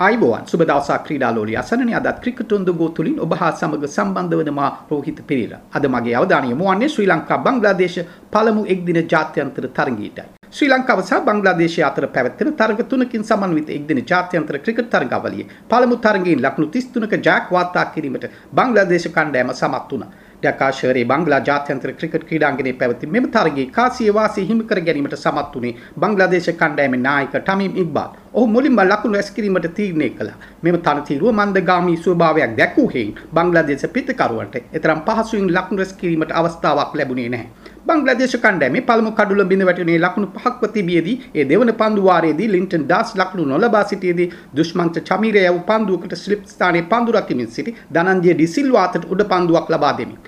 අයිබෝවන් සුබ දවසක් ක්‍රීඩා ලෝලිය අසනනේ අදත් ක්‍රිකට් ඔන්දගෝ තුලින් ඔබ හා සමග සම්බන්ධ වන මා රෝහිත පෙරේරා. අද මගේ අවධානය යොමු වන්නේ ශ්‍රී ලංකා බංග්ලාදේශ පළමු එක්දින ජාත්‍යන්තර තරගයටයි. ශ්‍රී ලංකාව සහ බංග්ලාදේශය අතර පැවැත්වෙන තරග තුනකින් සමන්විත එක්දින ජාත්‍යන්තර ක්‍රිකට් තරගාවලියේ පළමු තරගයෙන් ලකුණු 33ක ජයක් වාර්තා කිරීමට බංග්ලාදේශ කණ්ඩායම සමත් වුණා. ඩකාශරේ බංගලා ජාත්‍යන්තර ක්‍රිකට් ක්‍රීඩාංගණයේ පැවති මෙම තරගයේ කාසිය වාසිය හිමි කර ගැනීමට සමත් වුණේ බංග්ලාදේශ කණ්ඩායමේ නායක ටමීම් ඉක්බාල්. ඔහු මුලින්ම ලකුණු රැස් කිරීමට තීරණය කළා. මෙම තනතිරුව මන්දගාමී ස්වභාවයක් දැක්වූ හේයින් බංග්ලාදේශ පිටකරුවන්ට එතරම් පහසුවෙන් ලකුණු රැස් කිරීමට අවස්ථාවක් ලැබුණේ නැහැ. බංග්ලාදේශ කණ්ඩායමේ පළමු කඩුල බිඳ වැටුනේ ලකුණු පහක්ව තිබියදී ඒ දෙවන පන්දු වාරයේදී ලින්ටන් ඩාස් ලකුණු නොලබා සිටියේදී දුෂ්මන්ත චමීරය වූ පන්දුවකට ස්ලිප් ස්ථානයේ පන්දු රකිමින් සිටි ධනංජය ඩි සිල්වා අතට උඩ පන්දුවක් ලබා දෙමින්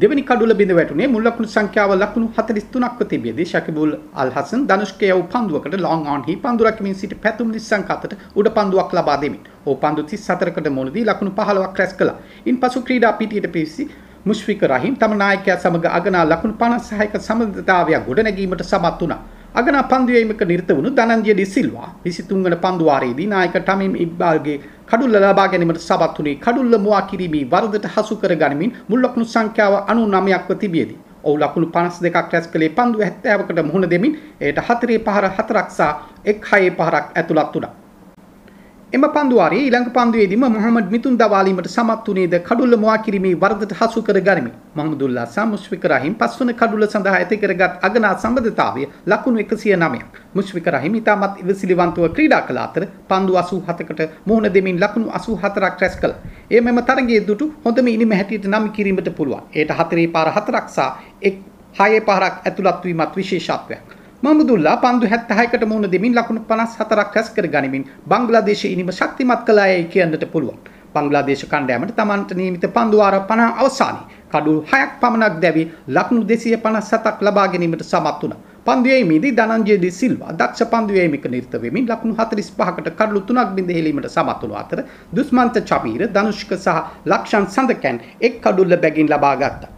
දෙවැනි කඩුල බිඳ වැටුනේ මුල් ලකුණු සංඛ්‍යාව ලකුණු 43ක්ව තිබියදී ශකිබුල් අල් හසන් ධනුෂ්කය වූ පන්දුවකට ලොන් ඔන් හි පන්දු රකිමින් සිටි පැතුම් නිස්සංක අතට උඩ පන්දුවක් ලබා දෙමින් ඕ පන්දු 34කට මුලදී ලකුණු 15ක් රැස් කළා. ඉන්පසු ක්‍රීඩා පිටියට පිවිසි මුෂ්ෆික රහීම් තම නායකයා සමග අගනා ලකුණු 56ක සමබරතාවයක් ගොඩනැගීමට සමත් වුණා. අගනා පන්දු යීමක නිරත වුණු ධනංජය ඩි සිල්වා 23 වන පන්දු වාරයේදී නායක ටමීම් ඉක්බාල්ගේ කඩුල්ල ලබා ගැනීමට සමත් වුණේ කඩුල්ල මුවා කිරීමේ වරදට හසු කර ගනිමින් මුල් ලකුණු සංඛ්‍යාව 99ක්ව තිබියදී ඔහු ලකුණු 52ක් රැස් කළේ පන්දු 70කට මුහුණ දෙමින් එයට හතරේ පහර හතරක් සහ එක් හයේ පහරක් ඇතුළත් වුණා. එම පන්දුවාරයේ ඊළඟ පන්දුවේදීම මොහමඩ් මිතුන් දවාලීමට සමත් වුණේද කඩුල්ල මුවා කිරීමේ වරදට හසු කර ගනිමින් මොහමදුල්ලා සහ මුෂ්ෆික් රහීම් පස්වන කඩුල්ල සඳහා ඇති කරගත් අගනා සම්බන්ධතාවය ලකුණු 109ක් මුෂ්ෆික් රහීම් ඉතාමත් ඉවසිලිවන්තව ක්‍රීඩා කළ අතර පන්දු 87කට මුහුණ දෙමින් ලකුණු 84ක් රැස් කළා. ඒ මෙම තරගයේ දුටු හොඳම ඉනිම හැටියට නම් කිරීමට පුළුවන්. ඒට හතරේ පාර හතරක් සහ එක් හයේ පාරක් ඇතුළත් වීමත් විශේෂත්වයක්. මහමුදුල්ලා පන්දු 76කට මුහුණ දෙමින් ලකුණු 54ක් රැස් කර ගනිමින් බංග්ලාදේශ ඉනිම ශක්තිමත් කළායයි කියන්නට පුළුවන්. බංග්ලාදේශ කණ්ඩායමට තමන්ට නියමිත පන්දු වාර 50 අවසානයේ කඩු 6ක් පමණක් දැවි ලකුණු 257ක් ලබා ගැනීමට සමත් වුණා. පන්දු යීමේදී ධනංජය ඩි සිල්වා දක්ෂ පන්දු යීමක නිරත වෙමින් ලකුණු 45කට කඩලු 3ක් බිඳ හෙලීමට සමත් වුණු අතර දුස්මන්ත චමීර ධනුෂ්ක සහ ලක්ෂන් සඳකැන් එක් කඩුල්ල බැගින් ලබා ගත්තා.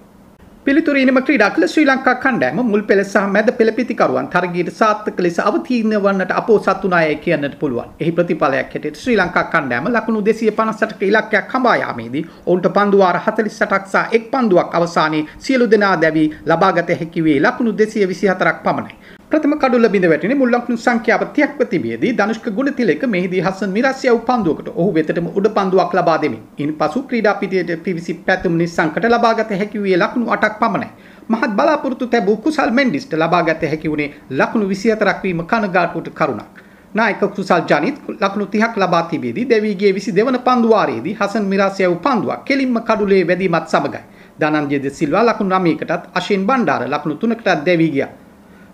පිළිතුරීමම ක්‍රීඩා කළ ශ්‍රී ලංකා කණ්ඩායම මුල් පෙළ සහ මැද පෙළ පිතිකරුවන් තරගයට සාර්ථක ලෙස අවතීර්ණ වන්නට අපෝසත් වුණායයි කියන්නට පුළුවන්. එහි ප්‍රතිඵලයක් හැටියට ශ්‍රී ලංකා කණ්ඩායම ලකුණු 258ක ඉලක්කයක් හඹා යාමේදී ඔවුන්ට පන්දු වාර 48ක් සහ එක් පන්දුවක් අවසානයේ සියලු දෙනා දැවි ලබාගත හැකි වේ ලකුණු 224ක් පමණයි. ප්‍රථම කඩුල්ල බිඳ වැටෙන මුල් ලකුණු සංඛ්‍යාව 30ක්ව තිබියදී ධනුෂ්ක ගුණතිලක මෙහිදී හසන් මිරස්ය වූ පන්දුවකට ඔහු වෙතටම උඩ පන්දුවක් ලබා දෙමින් ඉන්පසු ක්‍රීඩා පිටියට පිවිසි පැතුම් නිස්සංකට ලබාගත හැකි වූයේ ලකුණු 8ක් පමණයි. මහත් බලාපොරොත්තු තැබූ කුසල් මෙන්ඩිස්ට ලබාගත හැකි වුණේ ලකුණු 24ක් වීම කනගාටුවට කරුණක්. නායක කුසල් ජනිත් ලකුණු 30ක් ලබා තිබෙදී දෙවිගේ 22 වන පන්දු වාරයේදී හසන් මිරාසිය වූ පන්දුවක් කෙලින්ම කඩුලේ වැදීමත් සමගයි. ධනංජය ද සිල්වා ලකුණු 9කටත් අශින් බණ්ඩාර ලකුණු 3කටත් දෙවි ගියා.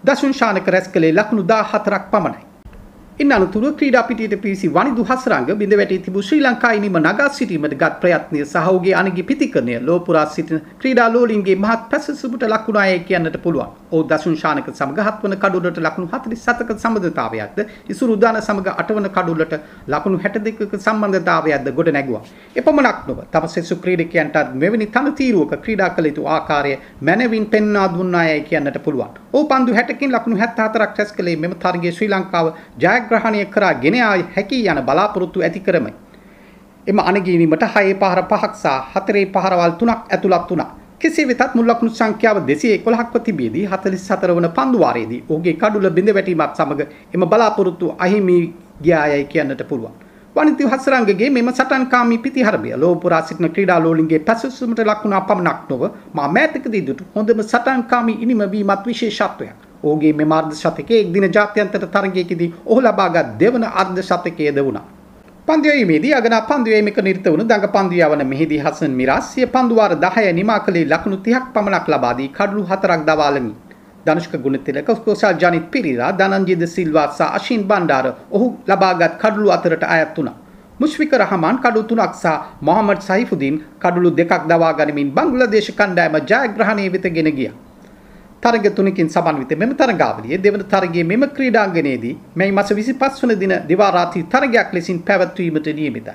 දසුන් ශානක රැස් කළේ ලකුණු 14ක් පමණයි. ඉන් අනතුරුව ක්‍රීඩා පිටියට පිවිසි වනිදු හසරංග බිඳ වැටී තිබූ ශ්‍රී ලංකා ඉනිම නගා සිටීමට ගත් ප්‍රයත්නය සහ ඔහුගේ අනගි පිතිකරණය ලෝපුරා සිටින ක්‍රීඩා ලෝලින්ගේ මහත් පැසසුබට ලකුණායයි කියන්නට පුළුවන්. ඔහු දසුන් ශානක සමග හත්වන කඩුලට ලකුණු 47ක සම්බන්ධතාවයක්ද ඉසුරු උදාන සමග අටවන කඩුලට ලකුණු 62ක සම්බන්ධතාවයක්ද ගොඩ නැගුවා. එපමණක් නොව තම සෙසු ක්‍රීඩකයන්ට මෙවැනි තන තීරුවක ක්‍රීඩා කළ යුතු ආකාරය මැනවින් පෙන්වා දුන්නායයි කියන්නට පුළුවන්. ඔහු පන්දු 60කින් ලකුණු 74ක් රැස් කළේ මෙම තරගයේ ශ්‍රී ලංකාව ජයග්‍රහණය ජයග්‍රහණය කරා ගෙන හැකි යන බලාපොරොත්තු ඇති කරමයි. එම අනගීනීමට හයේ පහර පහක් සහ හතරේ පහරවල් තුනක් ඇතුළත් වුණා. කෙසේ වෙතත් මුල් ලකුණු සංඛ්‍යාව 211ක්ව තිබියදී 44 වන පන්දු වාරයේදී ඔහුගේ කඩුල බිඳ වැටීමත් සමග එම බලාපොරොත්තු අහිමි ගියායයි කියන්නට පුළුවන්. වනිති හසරංගගේ මෙම සටන්කාමී පිතිහරබය ලෝපුරා සිටින ක්‍රීඩා ලෝලින්ගේ පැසසුමට ලක්ුණා පමණක් නොව මා මෑතකදී දුටු හොඳම සටන්කාමී ඉනිම වීමත් විශේෂත්වයක්. ඔහුගේ මෙම අර්ධ ශතකයේ එක් දින ජාත්‍යන්තර තරගයකදී ඔහු ලබාගත් දෙවන අර්ධ ශතකයේද වුණා. පන්දුවීමේදී අගනා පන්දුවීමක නිරත වුණු දඟ පන්දු යවන මෙහිදී හසන් මිරාස් සිය පන්දු වාර 10 නිමා කළේ ලකුණු 30ක් පමණක් ලබා දී කඩලු 4ක් දවාලමි. ධනුෂ්ක ගුණතිලක කෝසල් ජනිත් පිරිරා ධනංජිද සිල්වා සහ අශින් බණ්ඩාර ඔහු ලබාගත් කඩලු අතරට අයත් වුණා. මුෂ්ෆික රහමාන් කඩු තුනක් සහ මොහමඩ් සයිෆුදීන් කඩලු දෙකක් දවා ගනිමින් බංග්ලාදේශ කණ්ඩායම ජයග්‍රහණය වෙත ගෙන ගියා. තරග තුනකින් සමන්විත මෙම තරගාවලියේ දෙවන තරගයේ මෙම ක්‍රීඩාංගණයේදී මේ මාස 25 වන දින දිවා රාත්‍රී තරගයක් ලෙසින් පැවැත්වීමට නියමිතයි.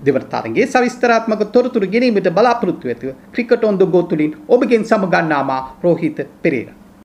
දෙවන තරගයේ සවිස්තරාත්මක තොරතුරු ගැනීමට බලාපොරොත්තු වෙතුව ක්‍රිකට් ඔන් ද ගෝ තුලින් ඔබගෙන් සමගන්නා මා රෝහිත පෙරේරා